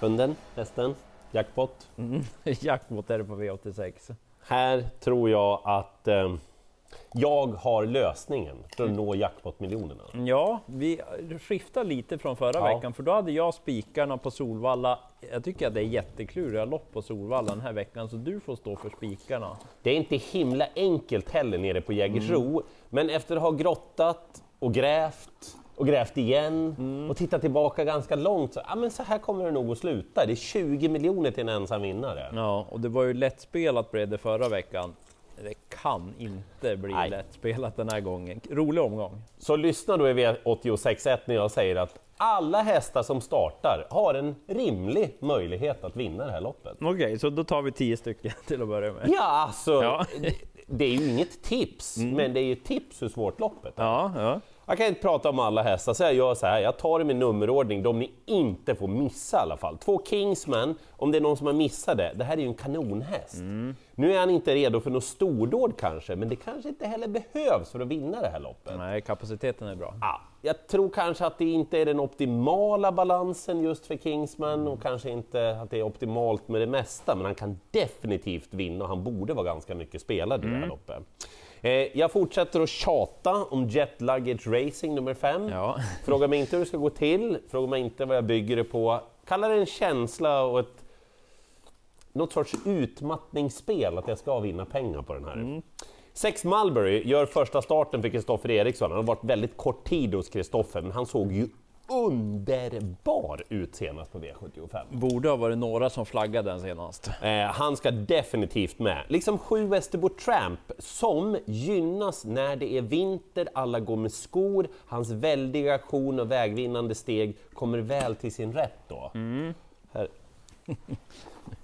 Hunden, hästen, jackpot. Mm. Jackpot är det på V86. Här tror jag att eh, jag har lösningen för att nå jackpot-miljonerna. Ja, vi skiftar lite från förra Ja. veckan, för då hade jag spikarna på Solvalla. Jag tycker att det är jättekluriga lopp på Solvalla den här veckan, så du får stå för spikarna. Det är inte himla enkelt heller nere på Jägersro, men efter att ha grottat och grävt och grävt igen och tittat tillbaka ganska långt, så, ja, men så här kommer det nog att sluta. Det är 20 miljoner till en ensam vinnare. Ja, och det var ju lättspelat blev det förra veckan. Det kan inte bli Nej. lättspelat den här gången. Rolig omgång. Så lyssna då i V86.1 när jag säger att alla hästar som startar har en rimlig möjlighet att vinna det här loppet. Okej, så då tar vi tio stycken till att börja med. Ja, alltså, Ja. det- det är ju inget tips, men det är ju tips hur svårt loppet är. Ja, ja. Jag kan inte prata om alla hästar, så jag gör så här. Jag tar dem i nummerordning, de ni inte får missa i alla fall. Två Kingsman, om det är någon som har missat det. Det här är ju en kanonhäst. Nu är han inte redo för något stordåd kanske, men det kanske inte heller behövs för att vinna det här loppet. Nej, kapaciteten är bra. Ja, jag tror kanske att det inte är den optimala balansen just för Kingsman och kanske inte att det är optimalt med det mesta, men han kan definitivt vinna och han borde vara ganska mycket spelad i det här loppet. Eh, jag fortsätter att tjata om Jet Luggage Racing nummer 5. Ja. Fråga mig inte hur det ska gå till, fråga mig inte vad jag bygger det på. Kalla det en känsla och ett något sorts utmattningsspel att jag ska vinna pengar på den här. Sex Mulberry gör första starten för Kristoffer Eriksson. Han har varit väldigt kort tid hos Kristoffer, men han såg ju underbar ut senast på V75. Borde ha varit några som flaggade den senast. Eh, han ska definitivt med. Liksom sju Västerbo Tramp som gynnas när det är vinter, alla går med skor, hans väldiga aktion och vägvinnande steg kommer väl till sin rätt då. Här.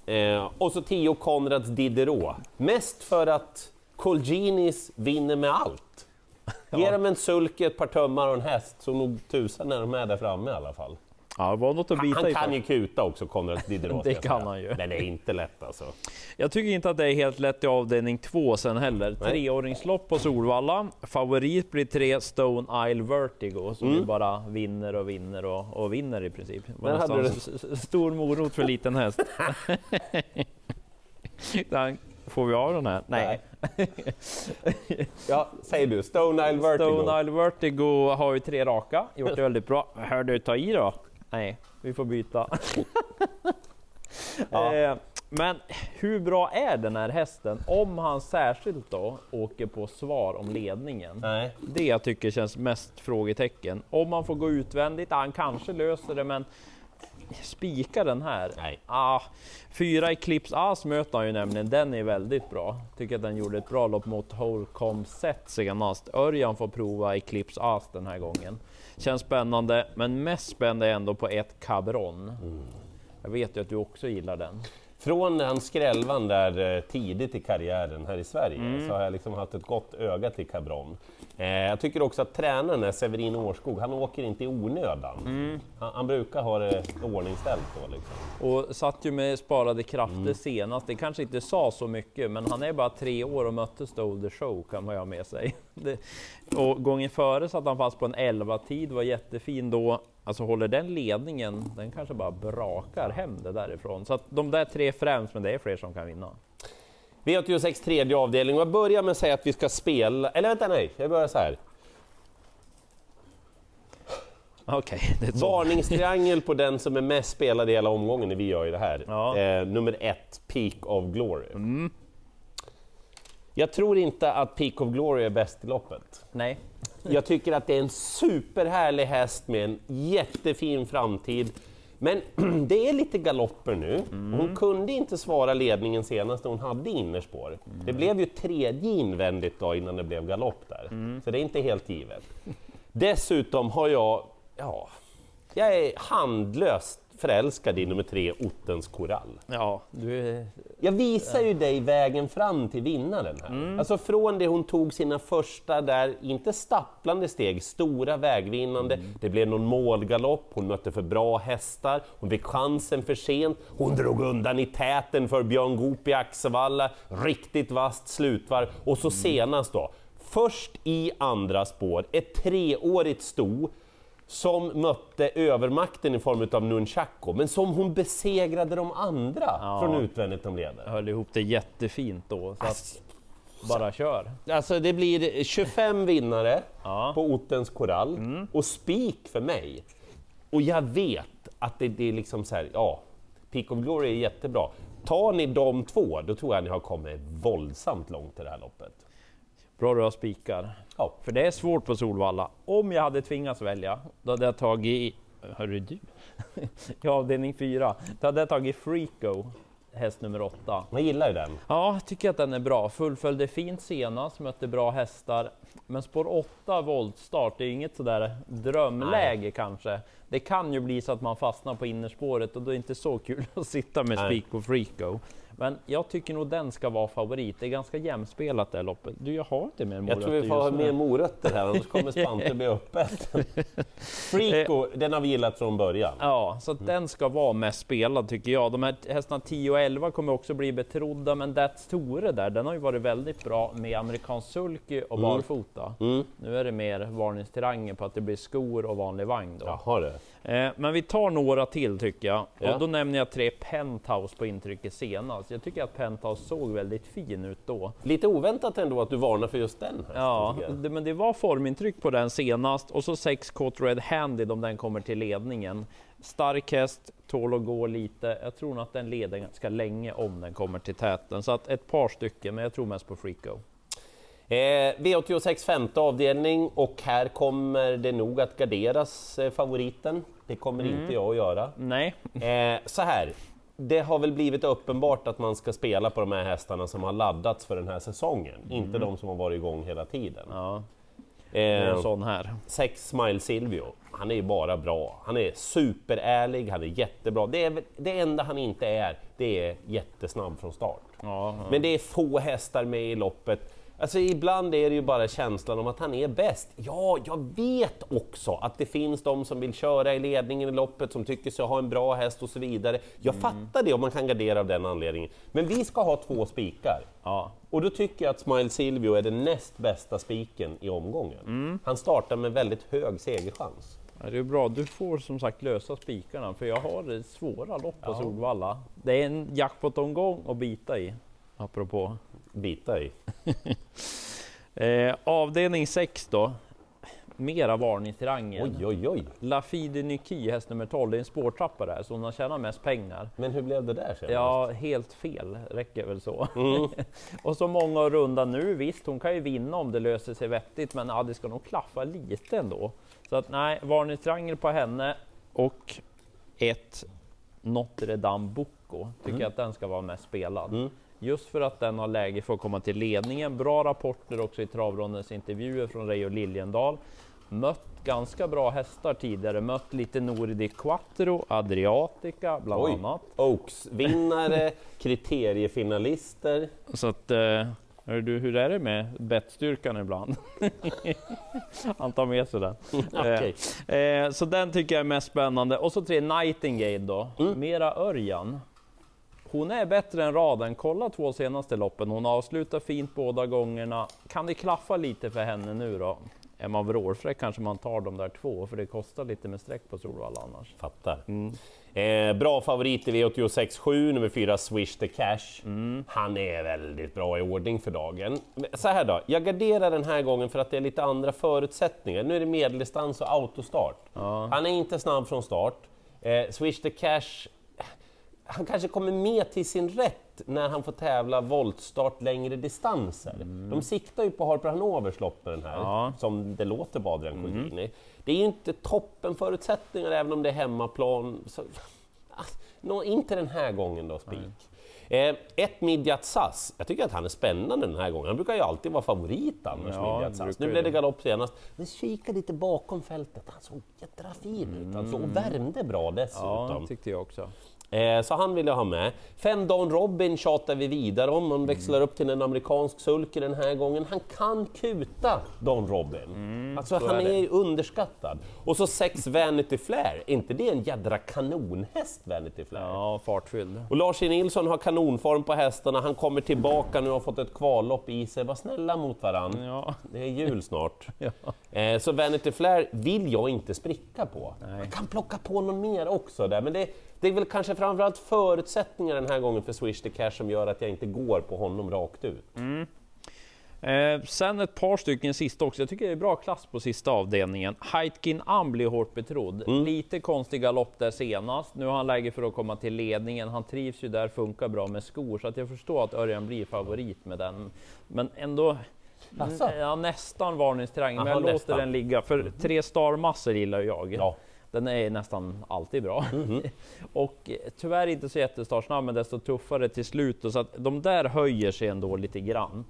Eh, och så 10 Konrads Diderot. Mest för att Colginis vinner med allt. Ge dem en sulke, ett par tummar och en häst, så nog tusan är de med där framme i alla fall. Ja, det var något att bita Han i. kan ju kuta också, Konrad Diderot. Det kan han ju. Den är inte lätt alltså. Jag tycker inte att det är helt lätt i avdelning två sen heller. Nej. Treåringslopp på Solvalla. Favorit blir tre Stone Isle Vertigo som ju bara vinner och vinner och, och vinner i princip. Det var hade s- stor morot för liten häst. Får vi av den här? Nej. Ja, säger du. Stone Isle Vertigo. Stone Isle Vertigo har ju tre raka, gjort det väldigt bra. Hör du, ta i då? Nej, vi får byta. Ja. Eh, Men hur bra är den här hästen om han särskilt då åker på svar om ledningen? Nej. Det jag tycker känns mest frågetecken. Om man får gå utvändigt, han kanske löser det men spika den här? Nej. Ah, fyra Eclipse As möter han ju nämligen, den är väldigt bra. Tycker att den gjorde ett bra lopp mot Holcomb Set senast. Örjan får prova Eclipse As den här gången. Känns spännande, men mest spännande är ändå på ett Cabron. Jag vet ju att du också gillar den. Från hans skrällvan där eh, tidigt i karriären här i Sverige Mm. så har jag liksom haft ett gott öga till Cabron. Eh, jag tycker också att tränaren är Severin Årskog, han åker inte i onödan. Mm. Han, han brukar ha det ordningställt då liksom. Och satt ju med sparade krafter senast. Det kanske inte sa så mycket, men han är bara tre år och mötte Stole the Show kan man ju ha med sig. Det, och gången före satt han fast på en 11-tid, var jättefin då. Alltså håller den ledningen, den kanske bara brakar hem det därifrån. Så att de där tre främst, men det är fler som kan vinna. V86 tredje avdelning, och jag börjar med att säga att vi ska spela, eller vänta nej, jag börjar så här. Okej, så. Varningstriangel på den som är mest spelad i hela omgången när vi gör ju det här. Ja. Eh, nummer ett, Peak of Glory. Jag tror inte att Peak of Glory är bäst i loppet. Nej. Jag tycker att det är en superhärlig häst med en jättefin framtid. Men det är lite galopper nu. Hon kunde inte svara ledningen senast när hon hade innerspår. Det blev ju tredje invändigt då innan det blev galopp där. Så det är inte helt givet. Dessutom har jag, ja, jag är handlöst förälskad i nummer tre, Ottens korall. Ja, du. Jag visar ju dig vägen fram till vinnaren här. Alltså från det hon tog sina första där, inte stapplande steg, stora vägvinnande. Det blev någon målgalopp, hon mötte för bra hästar, hon fick chansen för sent. Hon drog undan i täten för Björn Goop i Axevalla, riktigt vasst slutvarv. Och så senast då, först i andra spår, ett treårigt sto som mötte övermakten i form av Nunchaku, men som hon besegrade de andra Ja. från utvändigt om leder. höll ihop det jättefint då. Så att, bara kör. Alltså det blir 25 vinnare Ja. på Ottens korall och spik för mig. Och jag vet att det, det är liksom så här, ja, Peak of Glory är jättebra. Tar ni de två, då tror jag ni har kommit våldsamt långt i det här loppet. Bra du har spikar. Ja. För det är svårt på Solvalla. Om jag hade tvingats välja, då hade jag tagit... Hörru du? I avdelning 4, då hade jag tagit Freako, häst nummer 8. Man gillar ju den. Ja, jag tycker att den är bra. Fullföljde fint senast, mötte bra hästar. Men spår 8 voltstart, det är inget sådär drömläge kanske. Det kan ju bli så att man fastnar på innerspåret och då är det inte så kul att sitta med Nej. spik på Freako. Men jag tycker nog den ska vara favorit. Det är ganska jämspelat det här loppet. Du, jag har inte mer Jag morötter tror vi får ha mer morötter här, annars kommer Spante bli öppet. Freako, den har vi gillat från början. Ja, så att den ska vara mest spelad tycker jag. De här hästarna 10 och 11 kommer också bli betrodda, men That's Tore där, den har ju varit väldigt bra med amerikansk sulky och barfota. Mm. Nu är det mer varningstiranger på att det blir skor och vanlig vagn då. Jaha du. Eh, men vi tar några till tycker jag. Ja. Och då nämner jag tre Penthouse på intrycket senast. Jag tycker att Penthouse såg väldigt fin ut då. Lite oväntat ändå att du varnar för just den. här, Ja, det, men det var formintryck på den senast och så 6 Caught Red Handed om den kommer till ledningen. Stark häst, tål att gå lite. Jag tror nog att den leder ganska länge om den kommer till täten. Så att ett par stycken, men jag tror mest på Freako. Eh, V86 femte avdelning och här kommer det nog att garderas eh, favoriten. Det kommer Mm. inte jag att göra. Nej, Eh, så här, det har väl blivit uppenbart att man ska spela på de här hästarna som har laddats för den här säsongen, inte de som har varit igång hela tiden. Mm. ja, Eh, sån här. Sex Smile Silvio, han är ju bara bra. Han är superärlig, han är jättebra. Det, är, det enda han inte är, det är jättesnabb från start. Ja, Men det är få hästar med i loppet. Alltså ibland är det ju bara känslan om att han är bäst. Ja, jag vet också att det finns de som vill köra i ledningen i loppet, som tycker sig ha en bra häst och så vidare. Jag fattar det om man kan gardera av den anledningen. Men vi ska ha två spikar. ja. Och då tycker jag att Smile Silvio är den näst bästa spiken i omgången. Han startar med väldigt hög segerchans. Ja, Det är bra, du får som sagt lösa spikarna för jag har det svåra lopp på Ja. Solvalla. Det är en jackpot-omgång att bita i, apropå. Bita i. Eh, avdelning 6 då. Mera varningsrangen. Oj, oj, oj. Lafide Nyki, häst nummer 12, det är en spårtrappa där så hon har tjänat mest pengar. Men hur blev det där senast? Ja, helt fel, räcker väl så. Mm. och så många att runda nu, visst hon kan ju vinna om det löser sig vettigt men ja, det ska nog klaffa lite ändå. Så att nej, varningstriangel på henne och ett Notre Dame Bocco tycker jag att den ska vara mest spelad. Mm. Just för att den har läge för att komma till ledningen. Bra rapporter också i travrondens intervjuer från Reijo Liljendal. Mött ganska bra hästar tidigare, mött lite Nordi Quattro, Adriatica bland Oj. annat. Oaks-vinnare, kriteriefinalister. Så att, eh, hör du, hur är det med bettstyrkan ibland? Han tar med sig den. Okej. Eh, eh, så den tycker jag är mest spännande. Och så tre Nightingale då, Mm. Mera Örjan. Hon är bättre än raden. Kolla två senaste loppen. Hon avslutar fint båda gångerna. Kan det klaffa lite för henne nu då? Är man vrålfräck kanske man tar de där två, för det kostar lite med streck på Solvalla annars. Fattar. Mm. Eh, bra favorit i V86.7, nummer 4 Swish the Cash. Mm. Han är väldigt bra i ordning för dagen. Så här då, jag garderar den här gången för att det är lite andra förutsättningar. Nu är det medeldistans och autostart. Han är inte snabb från start. Eh, Swish the Cash, han kanske kommer med till sin rätt när han får tävla voltstart längre distanser. De siktar ju på Harper Hanovers lopp med den här, Ja. som det låter på Adrian Colgjini. Det är ju inte toppen förutsättningar även om det är hemmaplan. Så, nå, inte den här gången då, Spik. Eh, ett Midjat Sass, jag tycker att han är spännande den här gången. Han brukar ju alltid vara favorit annars, Ja, Sass. Nu blev det galopp senast. Men kika lite bakom fältet, han såg jädra fin ut alltså, och värmde bra Ja, dessutom. tyckte jag också. Eh, så han vill jag ha med. Fem Don Robin tjatar vi vidare om, han växlar upp till en amerikansk sulky den här gången. Han kan kuta Don Robin. alltså så han är är, ju underskattad. Och så sex Vanity Flair, inte det en jädra kanonhäst Vanity Flair? Ja, fartfylld. Och Lars E. Nilsson har kanonform på hästarna, han kommer tillbaka nu och har fått ett kvallopp i sig. Var snälla mot varann. Ja. Det är jul snart. Ja. Eh, så Vanity Flair vill jag inte spricka på. Nej. Man kan plocka på någon mer också där, men det, det är väl kanske framförallt förutsättningar den här gången för Swish the Cash som gör att jag inte går på honom rakt ut. Eh, sen ett par stycken sista också. Jag tycker det är bra klass på sista avdelningen. Heitkin Am blir hårt betrodd. Lite konstig galopp där senast. Nu har han läge för att komma till ledningen. Han trivs ju där, funkar bra med skor, så att jag förstår att Örjan blir favorit med den. Men ändå Asså? ja, nästan varningsterräng, men jag låter nästan. den ligga. För tre starmassor gillar jag. Ja. Den är nästan alltid bra. och eh, tyvärr inte så jättestartsnabb, men desto tuffare till slut. Och så att de där höjer sig ändå lite grann.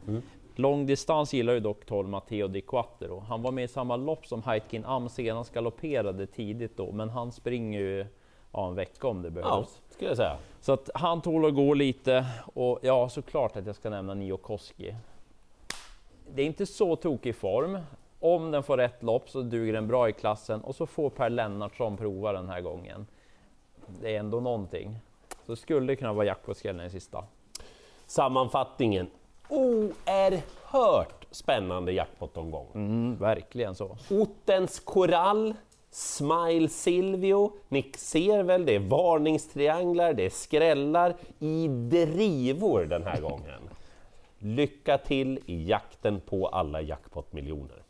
Långdistans gillar ju dock 12 Matteo Di Quattro. Han var med i samma lopp som Heitkin Am senast galopperade tidigt då, men han springer ju ja, en vecka om det behövs. Ja, skulle jag säga. Så att han tål att gå lite och ja, såklart att jag ska nämna Nio Koski. Det är inte så tokig form. Om den får rätt lopp så duger den bra i klassen och så får Per Lennartsson prova den här gången. Det är ändå någonting. Så det skulle kunna vara jackpot-skrällen i sista. Sammanfattningen. Oerhört spännande jackpot-omgång. Mm, verkligen så. Ottens korall, Smile Silvio, ni ser väl det är varningstrianglar, det är skrällar i drivor den här gången. Lycka till i jakten på alla jackpot-miljoner.